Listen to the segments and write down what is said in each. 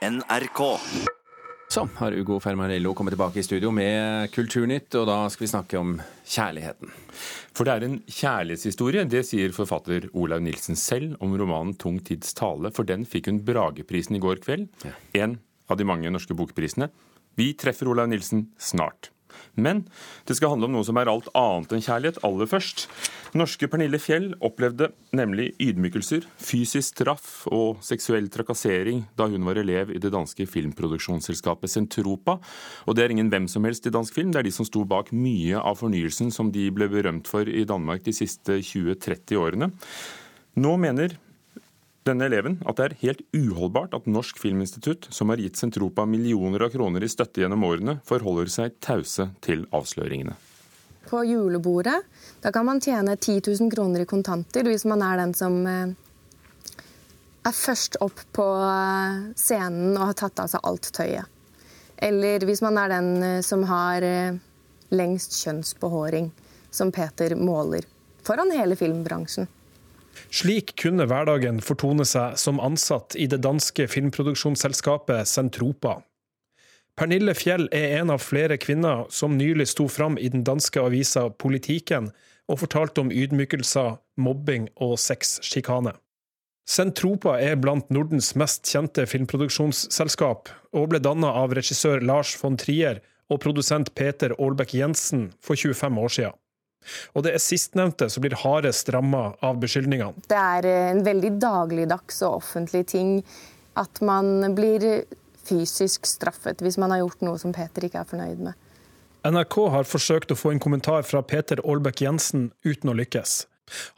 NRK. Så har Ugo Fermarello kommet tilbake i studio med Kulturnytt, og da skal vi snakke om kjærligheten. For det er en kjærlighetshistorie, det sier forfatter Olaug Nilsen selv om romanen 'Tung tids tale', for den fikk hun Brageprisen i går kveld. En av de mange norske bokprisene. Vi treffer Olaug Nilsen snart. Men det skal handle om noe som er alt annet enn kjærlighet, aller først. Norske Pernille Fjell opplevde nemlig ydmykelser, fysisk straff og seksuell trakassering da hun var elev i det danske filmproduksjonsselskapet Sentropa. Og det er ingen hvem som helst i dansk film, det er de som sto bak mye av fornyelsen som de ble berømt for i Danmark de siste 20-30 årene. Nå mener denne eleven at det er helt uholdbart at Norsk Filminstitutt, som har gitt Sentropa millioner av kroner i støtte gjennom årene, forholder seg tause til avsløringene. På julebordet da kan man tjene 10 000 kroner i kontanter hvis man er den som eh, er først opp på eh, scenen og har tatt av seg alt tøyet. Eller hvis man er den eh, som har lengst kjønnsbehåring, som Peter måler. Foran hele filmbransjen. Slik kunne hverdagen fortone seg som ansatt i det danske filmproduksjonsselskapet Sentropa. Pernille Fjell er en av flere kvinner som nylig sto fram i den danske avisa Politiken og fortalte om ydmykelser, mobbing og sexsjikane. Sentropa er blant Nordens mest kjente filmproduksjonsselskap, og ble dannet av regissør Lars von Trier og produsent Peter Aalbæk Jensen for 25 år siden. Og det er sistnevnte som blir hardest ramma av beskyldningene. Det er en veldig dagligdags og offentlig ting at man blir fysisk straffet hvis man har gjort noe som Peter ikke er fornøyd med. NRK har forsøkt å få en kommentar fra Peter Aalbæk Jensen uten å lykkes.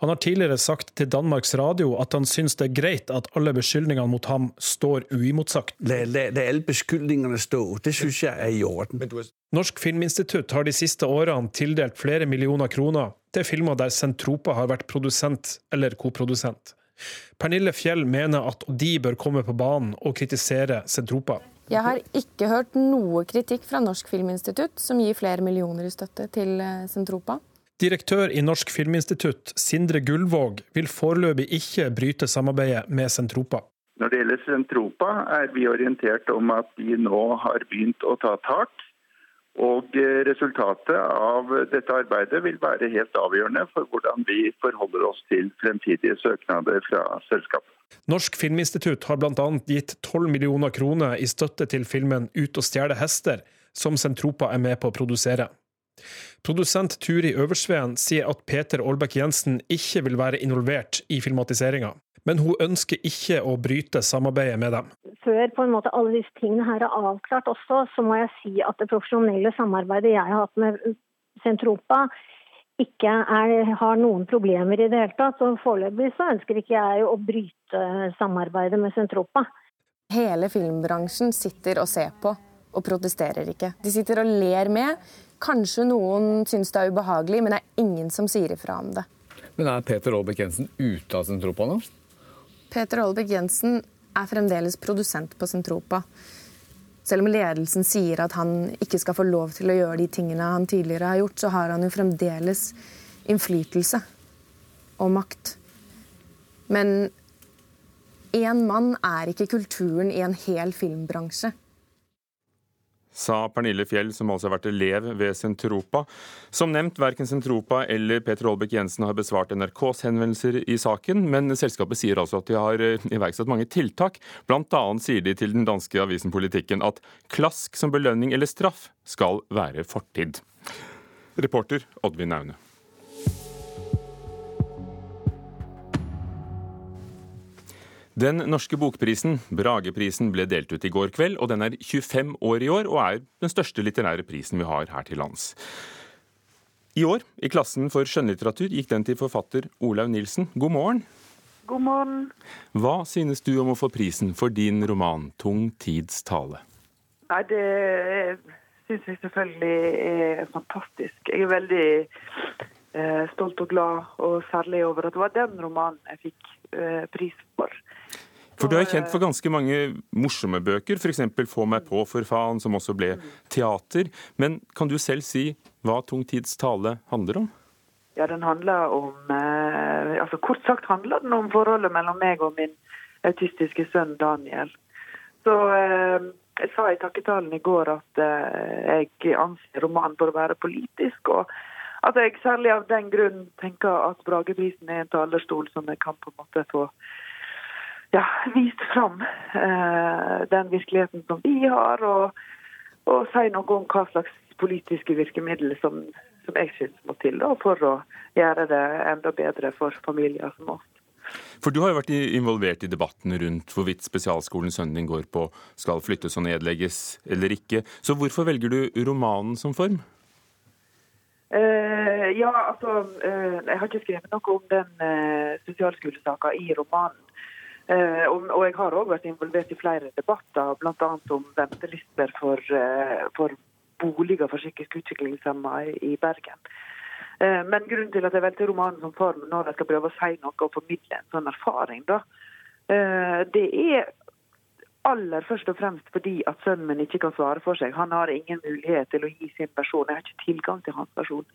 Han har tidligere sagt til Danmarks Radio at han syns det er greit at alle beskyldningene mot ham står uimotsagt. La, la, la alle beskyldningene stå, det syns jeg er i orden. Norsk Filminstitutt har de siste årene tildelt flere millioner kroner til filmer der Sentropa har vært produsent eller koprodusent. Pernille Fjell mener at de bør komme på banen og kritisere Sentropa. Jeg har ikke hørt noe kritikk fra Norsk Filminstitutt, som gir flere millioner i støtte til eh, Sentropa. Direktør i Norsk Filminstitutt, Sindre Gullvåg, vil foreløpig ikke bryte samarbeidet med Sentropa. Når det gjelder Sentropa, er vi orientert om at de nå har begynt å ta tak. Og resultatet av dette arbeidet vil være helt avgjørende for hvordan vi forholder oss til fremtidige søknader fra selskapet. Norsk Filminstitutt har bl.a. gitt 12 millioner kroner i støtte til filmen Ut og stjele hester, som Sentropa er med på å produsere. Produsent Turi Øversveen sier at Peter Aalbæk Jensen ikke vil være involvert i filmatiseringa men hun ønsker ikke å bryte samarbeidet med dem. Før på en måte alle disse tingene her er avklart også, så må jeg si at det profesjonelle samarbeidet jeg har hatt med Sentropa, ikke er, har noen problemer i det hele tatt. Så foreløpig så ønsker ikke jeg å bryte samarbeidet med Sentropa. Hele filmbransjen sitter og ser på og protesterer ikke. De sitter og ler med. Kanskje noen syns det er ubehagelig, men det er ingen som sier ifra om det. Men er Peter Aalbæk Jensen ute av Sentropa nå? Peter Aalbæk Jensen er fremdeles produsent på Sentropa. Selv om ledelsen sier at han ikke skal få lov til å gjøre de tingene han tidligere har gjort, så har han jo fremdeles innflytelse og makt. Men én mann er ikke kulturen i en hel filmbransje sa Pernille Fjell, som altså har vært elev ved Sentropa. Som nevnt, verken Sentropa eller Peter Aalbæk Jensen har besvart NRKs henvendelser i saken, men selskapet sier altså at de har eh, iverksatt mange tiltak. Blant annet sier de til den danske avisen Politikken at klask som belønning eller straff skal være fortid. Reporter Oddvin Aune. Den norske bokprisen, Brageprisen, ble delt ut i går kveld, og den er 25 år i år og er den største litterære prisen vi har her til lands. I år, i klassen for skjønnlitteratur, gikk den til forfatter Olaug Nilsen. God morgen. God morgen. Hva synes du om å få prisen for din roman 'Tung tids tale'? Nei, Det syns jeg selvfølgelig er fantastisk. Jeg er veldig eh, stolt og glad, og særlig over at det var den romanen jeg fikk eh, pris for. For du er kjent for ganske mange morsomme bøker, f.eks. 'Få meg på for faen', som også ble teater. Men kan du selv si hva Tung tids tale handler om? Ja, den handler om eh, altså Kort sagt handler den om forholdet mellom meg og min autistiske sønn Daniel. Så eh, jeg sa i takketalen i går at eh, jeg anser romanen for å være politisk. og at jeg særlig av den grunn tenker at Brageprisen er en talerstol som jeg kan på en måte få ja, vist fram eh, den virkeligheten som vi har, og, og si noe om hva slags politiske virkemidler som, som jeg syns må til da, for å gjøre det enda bedre for familier som oss. For du har jo vært involvert i debatten rundt hvorvidt spesialskolen sønnen din går på skal flyttes og nedlegges eller ikke. Så hvorfor velger du romanen som form? Uh, ja, altså uh, Jeg har ikke skrevet noe om den uh, spesialskolesaka i romanen. Og, og, jeg har òg vært involvert i flere debatter, bl.a. om ventelister for, for boliger for psykisk utviklingshemmede i Bergen. Eh, men grunnen til at jeg valgte romanen som form når jeg skal prøve å si noe og formidle en sånn erfaring, da, eh, det er aller først og fremst fordi at sønnen min ikke kan svare for seg. Han har ingen mulighet til å gi sin person. Jeg har ikke tilgang til hans person.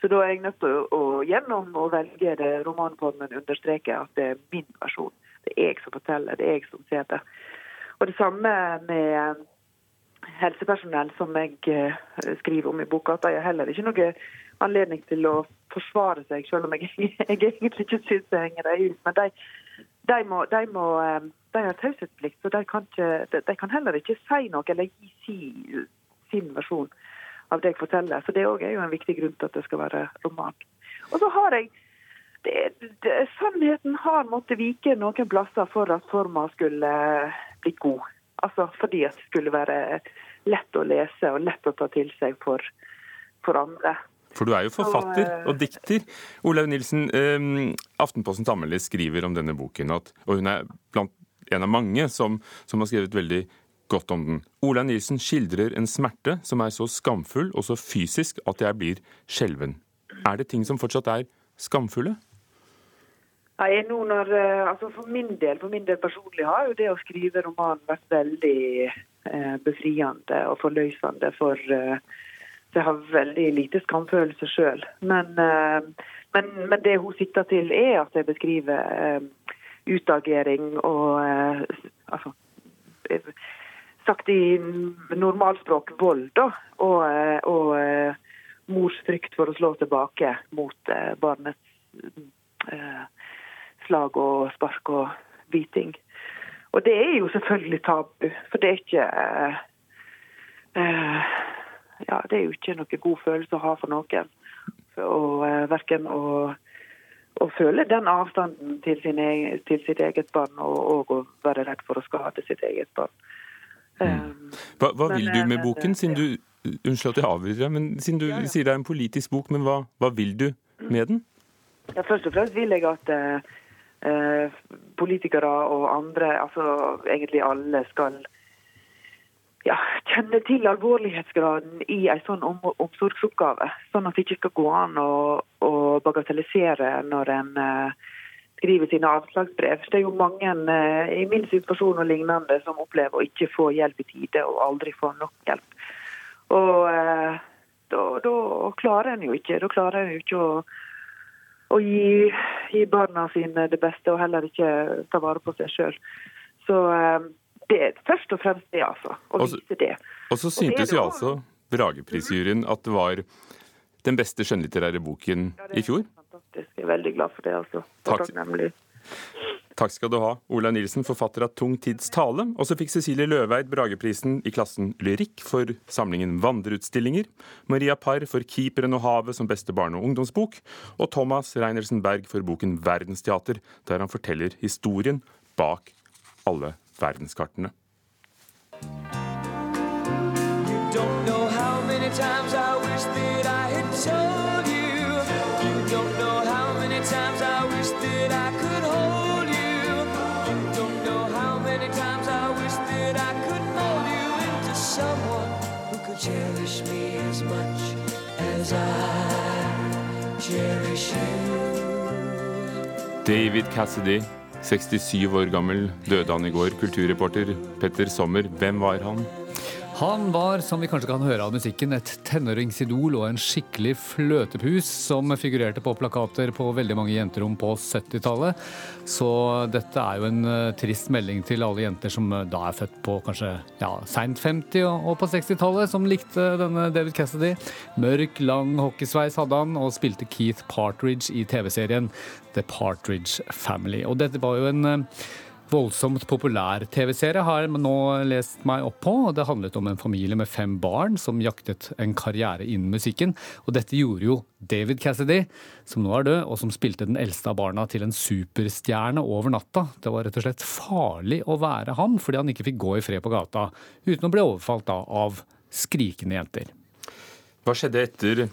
Så da er jeg nødt til å, gjennom å velge det romanformen understreke at det er min versjon. Det er jeg som forteller, det er jeg som ser det. Og det samme med helsepersonell, som jeg eh, skriver om i boka. at De har heller ikke noe anledning til å forsvare seg, selv om jeg, jeg egentlig ikke syns det henger dem ut. Men de, de, må, de, må, eh, de har taushetsplikt, så de kan, ikke, de kan, heller ikke si noe eller gi si, sin versjon av det jeg forteller. Så det er jo en viktig grunn til at det skal være roman. Og så har jeg det, det, Sannheten har måttet vike noen plasser for at forma skulle bli god. Altså fordi det skulle være lett å lese og lett å ta til seg for, for andre. For du er jo forfatter og eh, dikter. Olaug Nilsen, eh, Aftenposten Tammeli skriver om denne boken, at, og hun er blant en av mange som, som har skrevet veldig godt om den. Olaug Nilsen skildrer en smerte som er så skamfull og så fysisk at jeg blir skjelven. Er det ting som fortsatt er skamfulle? Nei, nå når, eh, altså For min del for min del personlig har jo det å skrive romanen vært veldig eh, befriende og forløsende for eh, jeg har veldig lite skamfølelse sjøl. Men, eh, men, men, det hun sikter til, er at jeg beskriver eh, utagering og eh, altså, Sagt i normalspråk vold, da. Og, og mors frykt for å slå tilbake mot barnets slag og spark og biting. Og det er jo selvfølgelig tabu, for det er ikke uh, ja, det er jo ikke noe god følelse å ha for noen. Og uh, verken å, å, føle den avstanden til, egen, til sitt eget barn, og, og, å være redd for å skade sitt eget barn. Um, hva, hva men, vil du med boken, siden du Unnskyld at jeg avbryter men siden du ja, ja. sier det er en politisk bok, men hva, hva vil du med den? Ja, først og fremst vil jeg at uh, politikere og andre, altså egentlig alle, skal ja, kjenne til alvorlighetsgraden i en sånn om omsorgsoppgave. Sånn at det ikke skal gå an å, å bagatellisere når en uh, skriver sine avslagsbrev. Det er jo mange uh, i min situasjon og lignende som opplever å ikke få hjelp i tide og aldri få nok hjelp. Og uh, da, da, klarer en jo ikke Da klarer en jo ikke å, å gi, gi, barna sine det beste, og heller ikke ta vare på seg sjøl. Så det er først og fremst det, altså. Å også, vise det. Og så syntes jo altså Brageprisjuryen at det var den beste skjønnlitterære boken ja, i fjor. Fantastisk. Jeg er veldig glad for det, altså. Takk. Takk skal du ha, Ola Nilsen, forfatter av Tung tids tale. Og så fikk Cecilie Løveid Brageprisen i klassen lyrikk for samlingen Vandreutstillinger. Maria Parr for Keeperen og havet som beste barne- og ungdomsbok. Og Thomas Reinersen Berg for boken Verdensteater, der han forteller historien bak alle verdenskartene. David Cassidy 67 år gammel døde han i går. Kulturreporter Petter Sommer, hvem var han? Han var, som vi kanskje kan høre av musikken, et tenåringsidol og en skikkelig fløtepus som figurerte på plakater på veldig mange jenterom på 70-tallet. Så dette er jo en uh, trist melding til alle jenter som uh, da er født på kanskje ja, seint 50- og, på 60-tallet, som likte denne David Cassidy. Mørk, lang hockeysveis hadde han, og spilte Keith Partridge i TV-serien The Partridge Family. Og dette var jo en voldsomt populær TV-serie har jeg nå lest meg opp på. Det handlet om en familie med fem barn som jaktet en karriere innen musikken. Og dette gjorde jo David Cassidy, som nå er død, og som spilte den eldste av barna til en superstjerne over natta. Det var rett og slett farlig å være han, fordi han ikke fikk gå i fred på gata uten å bli overfalt da, av skrikende jenter. Hva skjedde etter,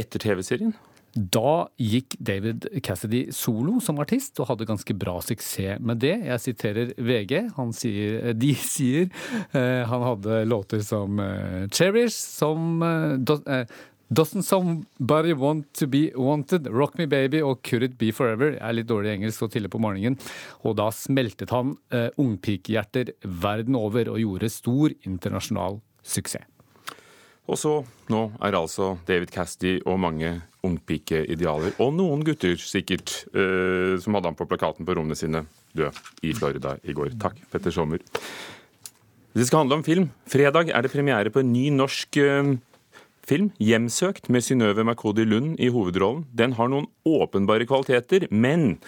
etter TV-serien? Da gikk David Cassidy solo som artist, og hadde ganske bra suksess med det. Jeg siterer VG. Sier, de sier eh, han hadde låter som eh, 'Cherish', som eh, eh, 'Doesn't Somebody Want To Be Wanted', 'Rock Me Baby' og 'Could It Be Forever'. Jeg er litt dårlig i engelsk og tidlig på morgenen. Og da smeltet han eh, ungpikehjerter verden over og gjorde stor internasjonal suksess. Og så, nå er altså David Cassidy og mange ungpikeidealer, og noen gutter sikkert, eh, som hadde han på plakaten på rommene sine, død i Florida i går. Takk, Petter Sommer. Det skal handle om film. Fredag er det premiere på en ny norsk eh, film, 'Hjemsøkt', med Synnøve Makodi Lund i hovedrollen. Den har noen åpenbare kvaliteter, men,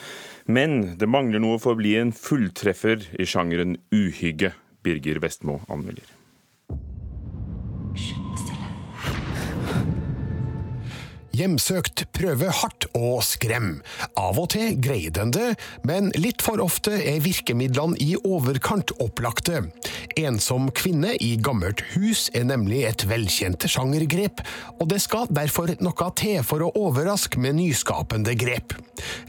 men det mangler noe for å bli en fulltreffer i sjangeren uhygge. Birger Vestmo anmelder. Hjemsøkt prøve hardt å skrem. Av og til greier den det, men litt for ofte er virkemidlene i overkant opplagte. Ensom kvinne i gammelt hus er nemlig et velkjent sjangergrep, og det skal derfor noe til for å overraske med nyskapende grep.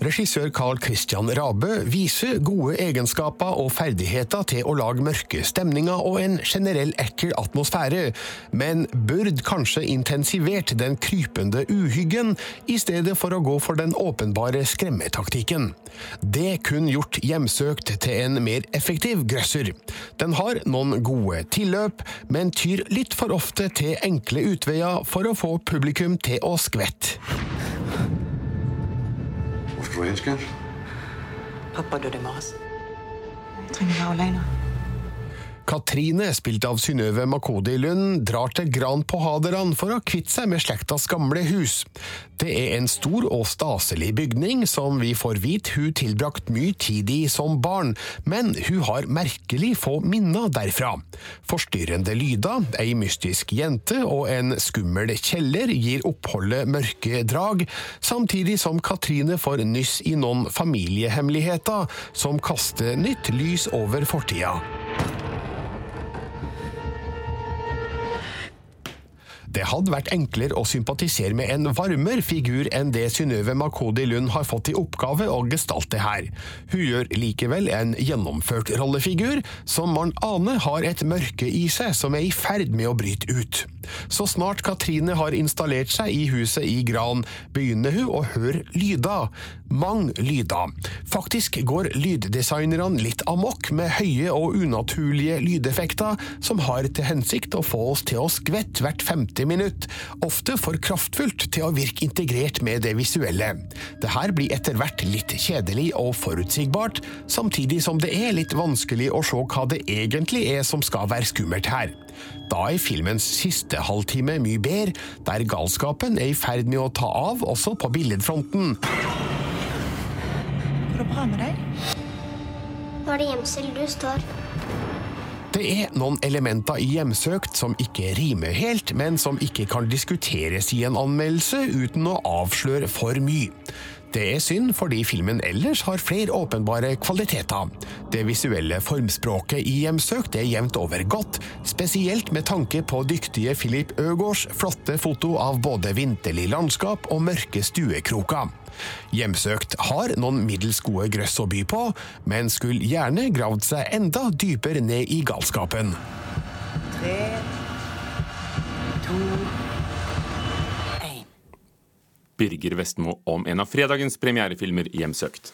Regissør Carl Christian Rabø viser gode egenskaper og ferdigheter til å lage mørke stemninger og en generell ekkel atmosfære, men burde kanskje intensivert den krypende uhyggen, i stedet for å gå for den åpenbare skremmetaktikken. Det kun gjort Hjemsøkt til en mer effektiv grøsser. Den har noen gode tilløp, men tyr litt for ofte til enkle utveier for å få publikum til å skvette. Hvorfor var jeg? Pappa døde i morges. Jeg trenger være alene. Katrine, spilt av Synnøve Makodi Lund, drar til Gran på Hadeland for å kvitte seg med slektas gamle hus. Det er en stor og staselig bygning som vi får vite hun tilbrakt mye tid i som barn, men hun har merkelig få minner derfra. Forstyrrende lyder, ei mystisk jente og en skummel kjeller gir oppholdet mørke drag, samtidig som Katrine får nyss i noen familiehemmeligheter som kaster nytt lys over fortida. Det hadde vært enklere å sympatisere med en varmere figur enn det Synnøve Makodi Lund har fått i oppgave å gestalte her. Hun gjør likevel en gjennomført rollefigur, som man aner har et mørke i seg som er i ferd med å bryte ut. Så snart Katrine har installert seg i huset i Gran, begynner hun å høre lyder. Mange lyder. Faktisk går lyddesignerne litt amok med høye og unaturlige lydeffekter som har til hensikt å få oss til å skvette hvert 50 minutt, ofte for kraftfullt til å virke integrert med det visuelle. Det her blir etter hvert litt kjedelig og forutsigbart, samtidig som det er litt vanskelig å se hva det egentlig er som skal være skummelt her. Da er filmens siste halvtime mye bedre, der galskapen er i ferd med å ta av også på billedfronten. Går det bra med deg? Nå er det gjemsel du står. Det er noen elementer i Hjemsøkt som ikke rimer helt, men som ikke kan diskuteres i en anmeldelse uten å avsløre for mye. Det er synd fordi filmen ellers har flere åpenbare kvaliteter. Det visuelle formspråket i Hjemsøkt er jevnt over godt, spesielt med tanke på dyktige Philip Øgårds flotte foto av både vinterlig landskap og mørke stuekroker. Hjemsøkt har noen middels gode grøss å by på, men skulle gjerne gravd seg enda dypere ned i galskapen. Tre, to Birger Vestmo om en av fredagens premierefilmer, 'Hjemsøkt'.